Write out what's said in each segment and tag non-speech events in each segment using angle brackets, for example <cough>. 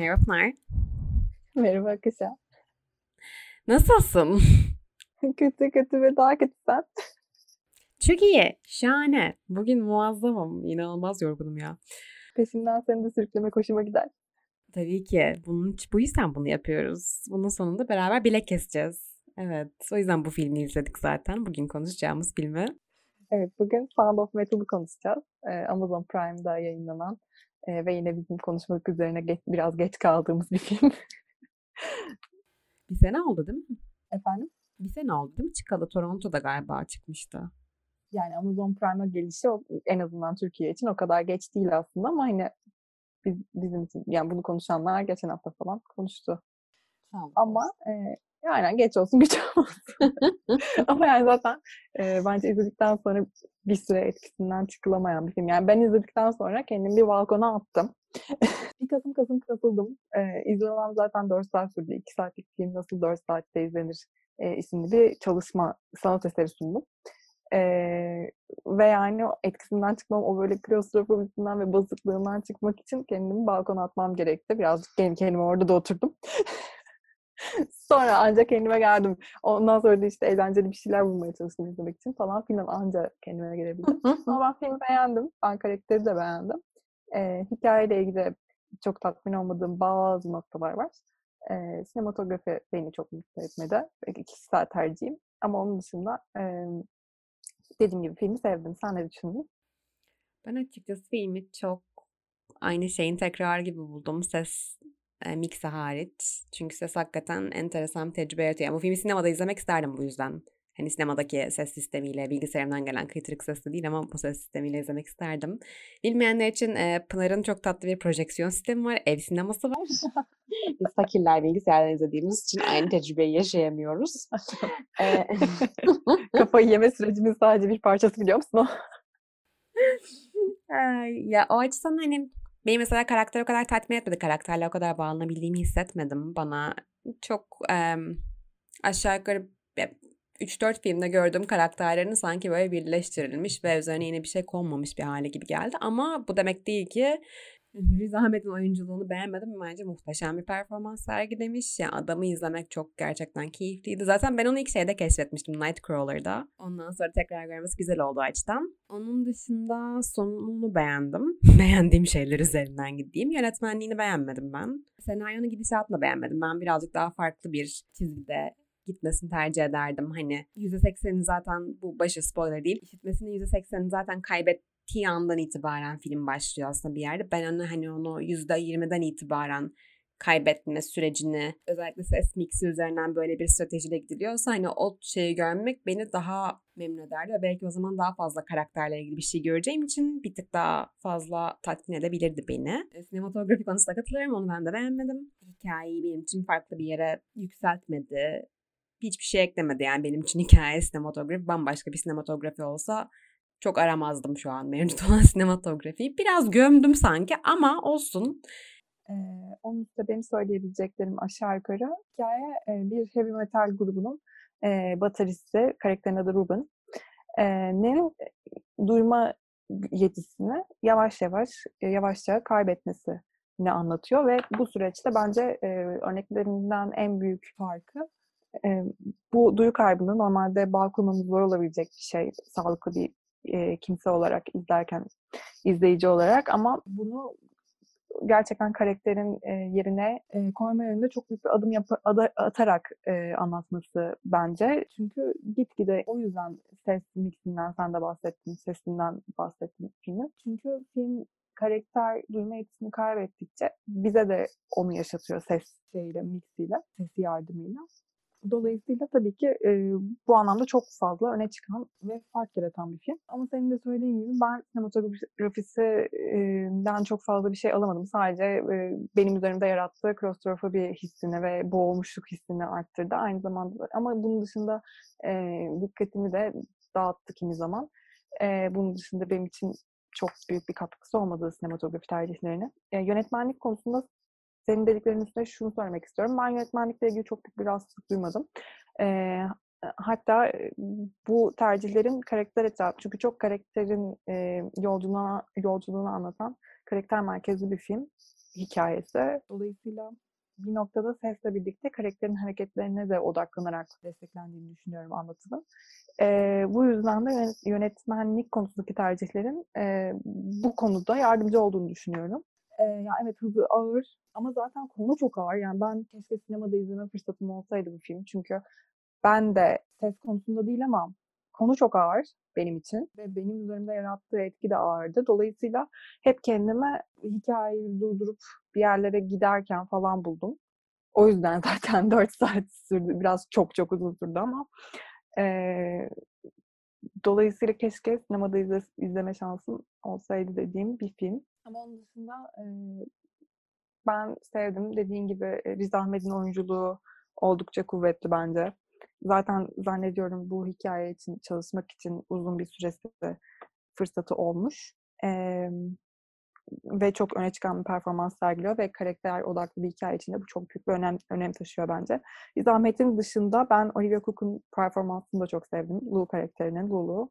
Merhabalar. Merhaba Akışa. Nasılsın? <laughs> kötü kötü ve daha kötü sen. Çok iyi. Şahane. Bugün muazzamım. İnanılmaz yorgunum ya. Peşinden seni de sürükleme hoşuma gider. Tabii ki. Bunun, bu yüzden bunu yapıyoruz. Bunun sonunda beraber bilek keseceğiz. Evet. O yüzden bu filmi izledik zaten. Bugün konuşacağımız filmi. Evet. Bugün Sound of Metal'ı konuşacağız. Ee, Amazon Prime'da yayınlanan e, ve yine bizim konuşmak üzerine geç, biraz geç kaldığımız bir film. bir sene oldu değil mi? Efendim? Bir sene oldu değil mi? Çıkalı Toronto'da galiba çıkmıştı. Yani Amazon Prime'a gelişi en azından Türkiye için o kadar geç değil aslında ama hani biz, bizim için yani bunu konuşanlar geçen hafta falan konuştu. Tamam. Ama e, yani geç olsun güç <laughs> olsun. <laughs> ama yani zaten e, bence izledikten sonra bir süre etkisinden çıkılamayan bir film. Yani ben izledikten sonra kendimi bir balkona attım. <laughs> bir kasım kasım kasıldım. E, izlemem zaten 4 saat sürdü. 2 saatlik film nasıl 4 saatte izlenir e, isimli bir çalışma, sanat eseri sundum. E, ve yani o etkisinden çıkmam, o böyle klostrofobisinden ve basıklığından çıkmak için kendimi balkona atmam gerekti. Birazcık kendi kendime orada da oturdum. Sonra ancak kendime geldim. Ondan sonra da işte eğlenceli bir şeyler bulmaya çalıştım izlemek için falan filan ancak kendime gelebildim. Ama ben filmi beğendim. Ben karakteri de beğendim. Ee, hikayeyle ilgili çok tatmin olmadığım bazı noktalar var. Ee, sinematografi beni çok mutlu etmedi. Kişisel tercihim. Ama onun dışında e, dediğim gibi filmi sevdim. Sen ne düşündün? Ben açıkçası filmi çok aynı şeyin tekrar gibi buldum. Ses e, mixi hariç. Çünkü ses hakikaten enteresan bir tecrübe yaratıyor. Yani bu filmi sinemada izlemek isterdim bu yüzden. Hani sinemadaki ses sistemiyle, bilgisayarımdan gelen kıytırık sesli değil ama bu ses sistemiyle izlemek isterdim. Bilmeyenler için e, Pınar'ın çok tatlı bir projeksiyon sistemi var. Ev sineması var. <laughs> Biz fakirler bilgisayardan izlediğimiz için aynı tecrübeyi yaşayamıyoruz. <laughs> <laughs> Kafayı yeme sürecinin sadece bir parçası biliyor musun ya o açıdan hani Beni mesela karakter o kadar tatmin etmedi. Karakterle o kadar bağlanabildiğimi hissetmedim. Bana çok e, aşağı yukarı 3-4 filmde gördüğüm karakterlerin sanki böyle birleştirilmiş ve üzerine yine bir şey konmamış bir hale gibi geldi. Ama bu demek değil ki Riz Ahmet'in oyunculuğunu beğenmedim. Bence muhteşem bir performans sergilemiş. Yani adamı izlemek çok gerçekten keyifliydi. Zaten ben onu ilk şeyde keşfetmiştim Nightcrawler'da. Ondan sonra tekrar görmesi güzel oldu açıdan. Onun dışında sonunu beğendim. <laughs> Beğendiğim şeyler üzerinden gideyim. Yönetmenliğini beğenmedim ben. Senaryonun gidişatını beğenmedim. Ben birazcık daha farklı bir çizgide gitmesini tercih ederdim. Hani %80'i zaten bu başı spoiler değil. İşitmesinin %80'i zaten kaybet bittiği andan itibaren film başlıyor aslında bir yerde. Ben onu hani onu %20'den itibaren kaybetme sürecini özellikle ses mixi üzerinden böyle bir stratejiyle gidiliyorsa hani o şeyi görmek beni daha memnun ederdi belki o zaman daha fazla karakterle ilgili bir şey göreceğim için bir tık daha fazla tatmin edebilirdi beni. E, sinematografi konusunda katılıyorum onu ben de beğenmedim. Hikayeyi benim için farklı bir yere yükseltmedi. Hiçbir şey eklemedi yani benim için hikaye sinematografi bambaşka bir sinematografi olsa çok aramazdım şu an mevcut <laughs> olan sinematografiyi. Biraz gömdüm sanki ama olsun. Ee, onun üstüne benim söyleyebileceklerim aşağı yukarı. Hikaye bir heavy metal grubunun e, bataristi, karakterin adı Ruben. E, Ne'nin duyma yetisini yavaş yavaş, e, yavaşça kaybetmesi ne anlatıyor ve bu süreçte bence e, örneklerinden en büyük farkı e, bu duyu kaybını normalde bağ kurmamız zor olabilecek bir şey, sağlıklı bir e, kimse olarak izlerken, izleyici olarak ama bunu gerçekten karakterin e, yerine e, koyma yönünde çok büyük bir adım yap ad- atarak e, anlatması bence. Çünkü gitgide o yüzden ses mixinden sen de bahsettin, sesinden bahsettin filmi. Çünkü film karakter duyma yetisini kaybettikçe bize de onu yaşatıyor ses şeyiyle, mixiyle, sesi yardımıyla. Dolayısıyla tabii ki e, bu anlamda çok fazla öne çıkan ve fark yaratan bir film. Ama senin de söylediğin gibi ben sinematografisinden çok fazla bir şey alamadım. Sadece e, benim üzerimde yarattığı klostrofobi hissini ve boğulmuşluk hissini arttırdı. Aynı zamanda ama bunun dışında e, dikkatimi de dağıttı kimi zaman. E, bunun dışında benim için çok büyük bir katkısı olmadığı sinematografi tercihlerine. E, yönetmenlik konusunda senin dediklerinin üstüne şunu söylemek istiyorum. Ben yönetmenlikle ilgili çok büyük bir rahatsızlık duymadım. Ee, hatta bu tercihlerin karakter etrafı, çünkü çok karakterin e, yolculuğuna, yolculuğunu anlatan karakter merkezli bir film. hikayesi. Dolayısıyla bir noktada sesle birlikte karakterin hareketlerine de odaklanarak desteklendiğini düşünüyorum anlatımın. E, bu yüzden de yönetmenlik konusundaki tercihlerin e, bu konuda yardımcı olduğunu düşünüyorum. E, ya evet hızı ağır ama zaten konu çok ağır. Yani ben keşke sinemada izleme fırsatım olsaydı bu film. Çünkü ben de ses konusunda değil ama konu çok ağır benim için ve benim üzerimde yarattığı etki de ağırdı. Dolayısıyla hep kendime hikayeyi durdurup bir yerlere giderken falan buldum. O yüzden <laughs> zaten 4 saat sürdü. Biraz çok çok uzun sürdü ama e, dolayısıyla keşke sinemada izle, izleme şansım olsaydı dediğim bir film. Ama onun dışında e, ben sevdim. Dediğin gibi Riz Ahmet'in oyunculuğu oldukça kuvvetli bence zaten zannediyorum bu hikaye için çalışmak için uzun bir süresi fırsatı olmuş. Ee, ve çok öne çıkan bir performans sergiliyor ve karakter odaklı bir hikaye içinde bu çok büyük bir önem, önem taşıyor bence. Zahmet'in dışında ben Olivia Cook'un performansını da çok sevdim. Lulu karakterinin, Lulu.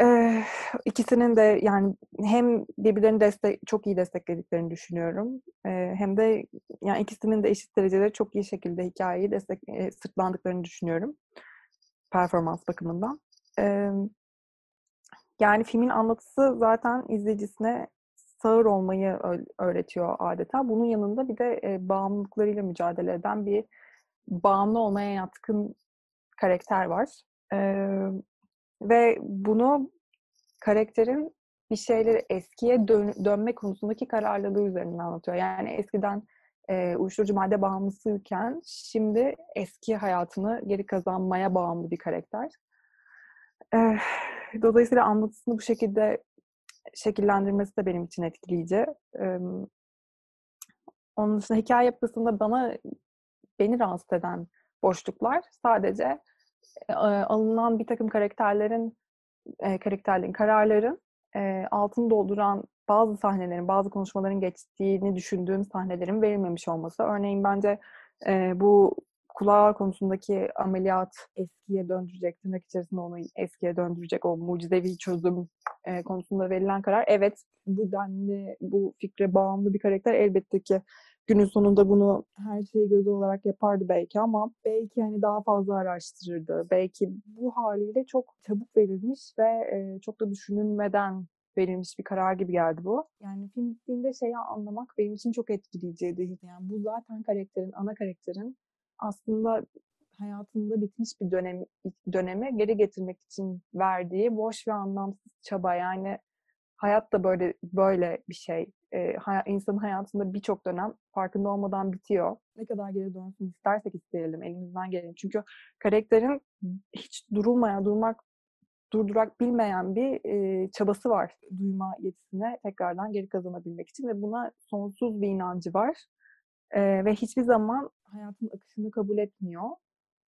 Ee, ikisinin de yani hem birbirlerini destek çok iyi desteklediklerini düşünüyorum. Ee, hem de yani ikisinin de eşit derecede çok iyi şekilde hikayeyi destek e, sırtlandıklarını düşünüyorum. Performans bakımından. Ee, yani filmin anlatısı zaten izleyicisine sağır olmayı öğretiyor adeta. Bunun yanında bir de e, bağımlılıklarıyla mücadele eden bir bağımlı olmaya yatkın karakter var. Ee, ve bunu karakterin bir şeyleri eskiye dön- dönme konusundaki kararlılığı üzerinden anlatıyor. Yani eskiden e, uyuşturucu madde bağımlısıyken şimdi eski hayatını geri kazanmaya bağımlı bir karakter. E, dolayısıyla anlatısını bu şekilde şekillendirmesi de benim için etkileyici. E, onun dışında hikaye yapısında bana beni rahatsız eden boşluklar sadece alınan bir takım karakterlerin karakterlerin, kararların altını dolduran bazı sahnelerin, bazı konuşmaların geçtiğini düşündüğüm sahnelerin verilmemiş olması. Örneğin bence e, bu kulağı konusundaki ameliyat eskiye döndürecek, tırnak içerisinde onu eskiye döndürecek o mucizevi çözüm e, konusunda verilen karar. Evet bu denli, bu fikre bağımlı bir karakter elbette ki günün sonunda bunu her şeyi göz olarak yapardı belki ama belki hani daha fazla araştırırdı. Belki bu haliyle çok çabuk verilmiş ve e, çok da düşünülmeden verilmiş bir karar gibi geldi bu. Yani film bittiğinde şeyi anlamak benim için çok etkileyiciydi. Yani bu zaten karakterin, ana karakterin aslında hayatında bitmiş bir dönem döneme geri getirmek için verdiği boş ve anlamsız çaba. Yani hayat da böyle böyle bir şey. E, hay- insanın hayatında birçok dönem farkında olmadan bitiyor. Ne kadar geri dönsün istersek isteyelim, elimizden gelelim. Çünkü karakterin hiç durulmayan, durmak durdurak bilmeyen bir e, çabası var duyma yetisine tekrardan geri kazanabilmek için ve buna sonsuz bir inancı var e, ve hiçbir zaman hayatın akışını kabul etmiyor.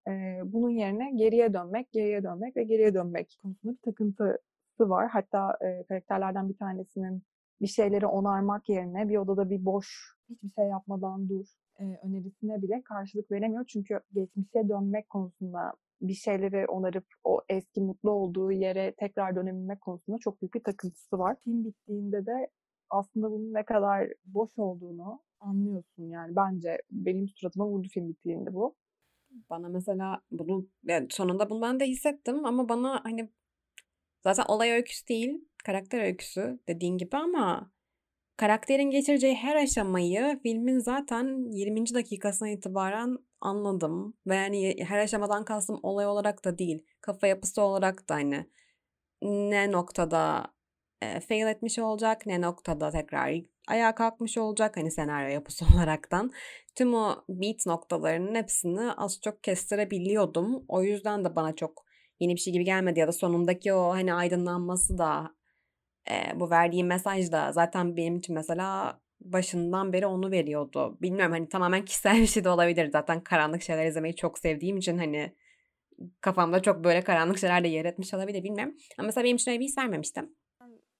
E, bunun yerine geriye dönmek, geriye dönmek ve geriye dönmek konusunda bir takıntı var. Hatta e, karakterlerden bir tanesinin bir şeyleri onarmak yerine bir odada bir boş, hiçbir şey yapmadan dur e, önerisine bile karşılık veremiyor. Çünkü geçmişe dönmek konusunda bir şeyleri onarıp o eski mutlu olduğu yere tekrar dönebilmek konusunda çok büyük bir takıntısı var. Film bittiğinde de aslında bunun ne kadar boş olduğunu anlıyorsun yani bence benim suratıma vurdu film bittiğinde bu. Bana mesela bunu yani sonunda bunu ben de hissettim ama bana hani Zaten olay öyküsü değil, karakter öyküsü dediğin gibi ama karakterin geçireceği her aşamayı filmin zaten 20. dakikasına itibaren anladım. Ve yani her aşamadan kastım olay olarak da değil, kafa yapısı olarak da hani ne noktada e, fail etmiş olacak, ne noktada tekrar ayağa kalkmış olacak hani senaryo yapısı <laughs> olaraktan. Tüm o beat noktalarının hepsini az çok kestirebiliyordum. O yüzden de bana çok yeni bir şey gibi gelmedi ya da sonundaki o hani aydınlanması da e, bu verdiğim mesaj da zaten benim için mesela başından beri onu veriyordu. Bilmiyorum hani tamamen kişisel <laughs> bir şey de olabilir. Zaten karanlık şeyler izlemeyi çok sevdiğim için hani kafamda çok böyle karanlık şeyler de yer etmiş olabilir bilmiyorum. Ama mesela benim için öyle bir his vermemiştim.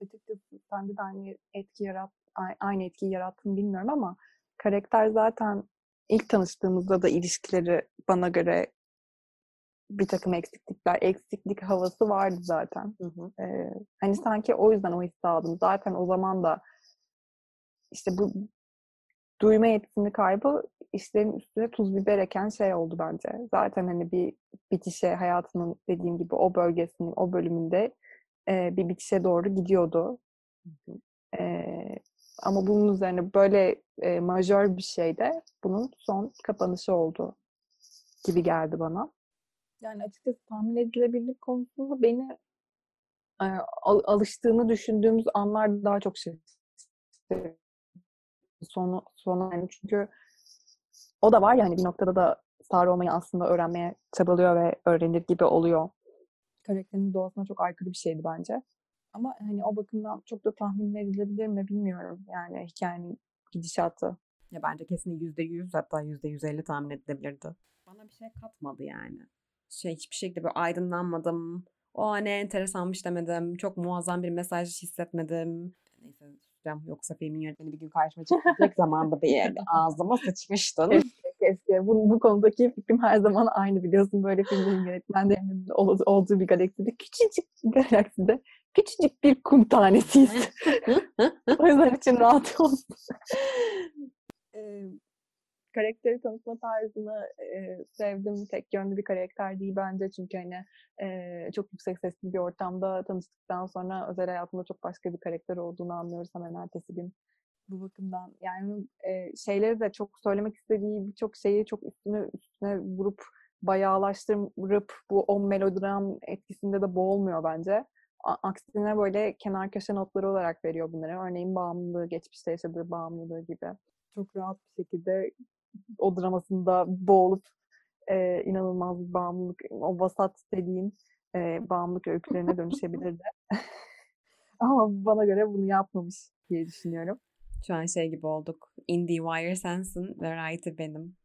Açıkçası sende de aynı etki yarat, aynı etkiyi yarattın bilmiyorum ama karakter zaten ilk tanıştığımızda da ilişkileri bana göre bir takım eksiklikler, eksiklik havası vardı zaten. Hı hı. Ee, hani sanki o yüzden o hissi aldım. Zaten o zaman da işte bu duyma yetisini kaybı işlerin üstüne tuz biber eken şey oldu bence. Zaten hani bir bitişe hayatının dediğim gibi o bölgesinin o bölümünde e, bir bitişe doğru gidiyordu. E, ama bunun üzerine böyle e, majör bir şey de bunun son kapanışı oldu gibi geldi bana. Yani açıkçası tahmin edilebilirlik konusunda beni e, alıştığını düşündüğümüz anlar daha çok şey <laughs> sonu sonu yani çünkü o da var ya hani bir noktada da star olmayı aslında öğrenmeye çabalıyor ve öğrenir gibi oluyor. Karakterin doğasına çok aykırı bir şeydi bence. Ama hani o bakımdan çok da tahmin edilebilir mi bilmiyorum. Yani hikayenin gidişatı. Ya bence kesin yüzde yüz hatta yüzde yüz elli tahmin edilebilirdi. Bana bir şey katmadı yani. Şey hiçbir şekilde böyle aydınlanmadım. O ne enteresanmış demedim. Çok muazzam bir mesaj hissetmedim. Neyse susacağım. Yoksa filmin yönetmeni bir gün karşıma çıkacak <laughs> zamanda bir ağzıma sıçmıştın. Keşke. Bu, bu konudaki fikrim her zaman aynı biliyorsun. Böyle filmin yönetmenlerinin olduğu bir galakside, küçücük bir galakside küçücük bir kum tanesiyiz. <laughs> o yüzden için rahat olsun. Karakteri tanıtma tarzını e, sevdim. Tek yönlü bir karakter değil bence. Çünkü hani e, çok yüksek sesli bir ortamda tanıştıktan sonra özel hayatında çok başka bir karakter olduğunu anlıyoruz hemen ertesi gün. Bu bakımdan yani e, şeyleri de çok söylemek istediği birçok şeyi çok üstüne üstüne vurup bayağılaştırıp bu o melodram etkisinde de boğulmuyor bence. Aksine böyle kenar köşe notları olarak veriyor bunları. Örneğin bağımlılığı, geçmişte yaşadığı bağımlılığı gibi. Çok rahat bir şekilde o dramasında boğulup e, inanılmaz bir bağımlılık, o vasat dediğin e, bağımlılık öykülerine dönüşebilirdi. <laughs> Ama bana göre bunu yapmamış diye düşünüyorum. Şu an şey gibi olduk. IndieWire sensin, Variety benim.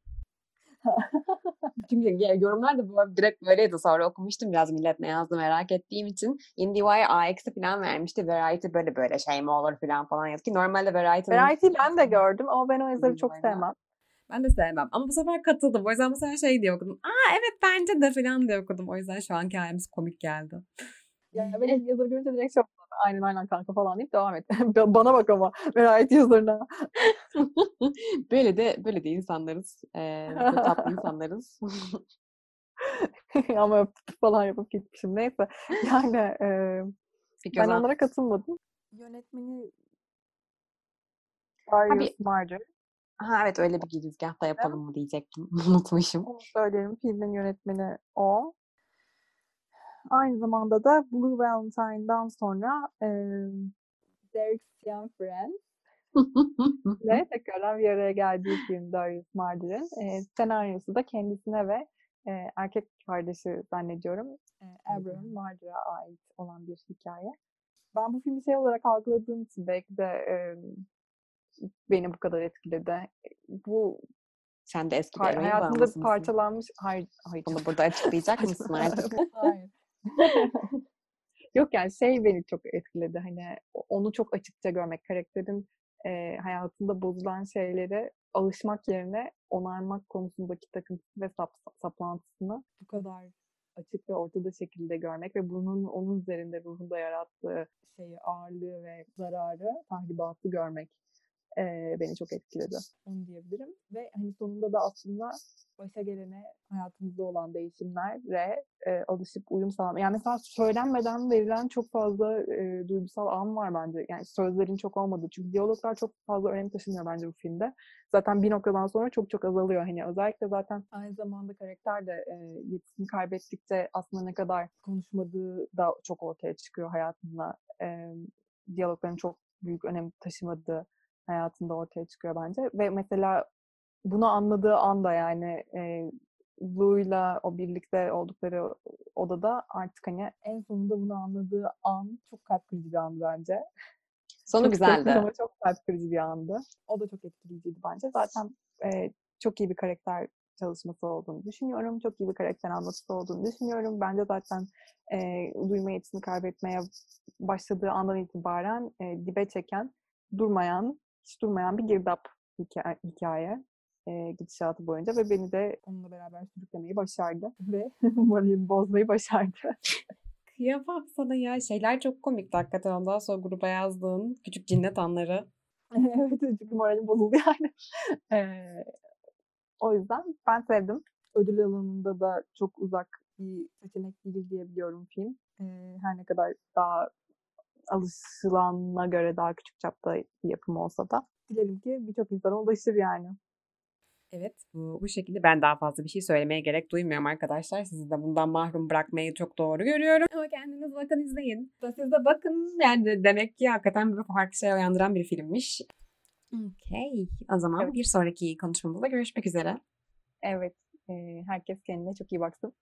<laughs> Çünkü yorumlar da bu direkt böyleydi. Sonra okumuştum biraz millet ne yazdı merak ettiğim için. IndieWire AX'i falan vermişti. Variety böyle böyle şey mi olur falan falan yazdı ki normalde Variety... Variety ben de gördüm ama ben o yazarı çok sevmem. Ben de sevmem. Ama bu sefer katıldım. O yüzden bu sefer şey diye okudum. Aa evet bence de falan diye okudum. O yüzden şu anki halimiz komik geldi. <laughs> Yani benim yazarı görünce direkt çok aynen aynen kanka falan deyip devam et. <laughs> Bana bak ama Merayet yazarına. <laughs> böyle de böyle de insanlarız. Ee, tatlı insanlarız. ama falan yapıp gitmişim. Neyse. Yani e, Peki, ben onlara katılmadım. Yönetmeni Darius Marder. Ha evet öyle bir girizgah da yapalım mı diyecektim. <laughs> Unutmuşum. Onu söylerim. Filmin yönetmeni o. Aynı zamanda da Blue Valentine'dan sonra e, Derek Friends <laughs> ve tekrardan bir araya geldiği film Darius Marder'in. E, senaryosu da kendisine ve e, erkek kardeşi zannediyorum e, Abraham Marder'a ait olan bir hikaye. Ben bu filmi şey olarak algıladığım için belki de e, beni bu kadar etkiledi. Bu sen de eski par- hayatımda parçalanmış hayır hayır bunu burada açıklayacak mısın artık? hayır. <laughs> Yok yani şey beni çok etkiledi. Hani onu çok açıkça görmek, karakterin e, hayatında bozulan şeylere alışmak yerine onarmak konusundaki takıntısı ve sap, saplantısını bu kadar açık ve ortada şekilde görmek ve bunun onun üzerinde ruhunda yarattığı şeyi ağırlığı ve zararı, tahribatı görmek e, beni çok etkiledi. Onu diyebilirim. Ve hani sonunda da aslında başa gelene hayatımızda olan değişimlere e, alışıp uyum sağlamak. Yani mesela söylenmeden verilen çok fazla e, duygusal an var bence. Yani sözlerin çok olmadığı. Çünkü diyaloglar çok fazla önem taşımıyor bence bu filmde. Zaten bir noktadan sonra çok çok azalıyor. Hani özellikle zaten aynı zamanda karakter de e, yetisini kaybettikçe aslında ne kadar konuşmadığı da çok ortaya çıkıyor hayatında. E, diyalogların çok büyük önem taşımadığı hayatında ortaya çıkıyor bence. Ve mesela bunu anladığı anda yani e, Blue'yla o birlikte oldukları odada artık hani en sonunda bunu anladığı an çok kalp krizi bir andı bence. Sonu çok güzeldi. Ama çok kalp krizi bir andı. O da çok etkileyiciydi bence. Zaten e, çok iyi bir karakter çalışması olduğunu düşünüyorum. Çok iyi bir karakter anlatısı olduğunu düşünüyorum. Bence zaten e, duyma yetisini kaybetmeye başladığı andan itibaren e, dibe çeken, durmayan hiç durmayan bir girdap hikaye, hikaye e, gidişatı boyunca ve beni de onunla beraber sürüklemeyi başardı ve <laughs> moralimi bozmayı başardı. Kıyamam sana ya. Şeyler çok komikti hakikaten. Ondan sonra gruba yazdığın küçük cinnet anları. <laughs> evet çünkü moralim bozuldu yani. Ee, o yüzden ben sevdim. Ödül alanında da çok uzak bir seçenek değil diyebiliyorum film. Ee, her ne kadar daha alışılana göre daha küçük çapta bir yapım olsa da. Dilerim ki birçok insana ulaşır yani. Evet bu, bu şekilde ben daha fazla bir şey söylemeye gerek duymuyorum arkadaşlar. Sizi de bundan mahrum bırakmayı çok doğru görüyorum. Ama kendiniz bakın izleyin. Siz de bakın yani demek ki hakikaten bir farklı şey uyandıran bir filmmiş. Okey. O zaman evet. bir sonraki konuşmamızda görüşmek üzere. Evet. E, herkes kendine çok iyi baksın.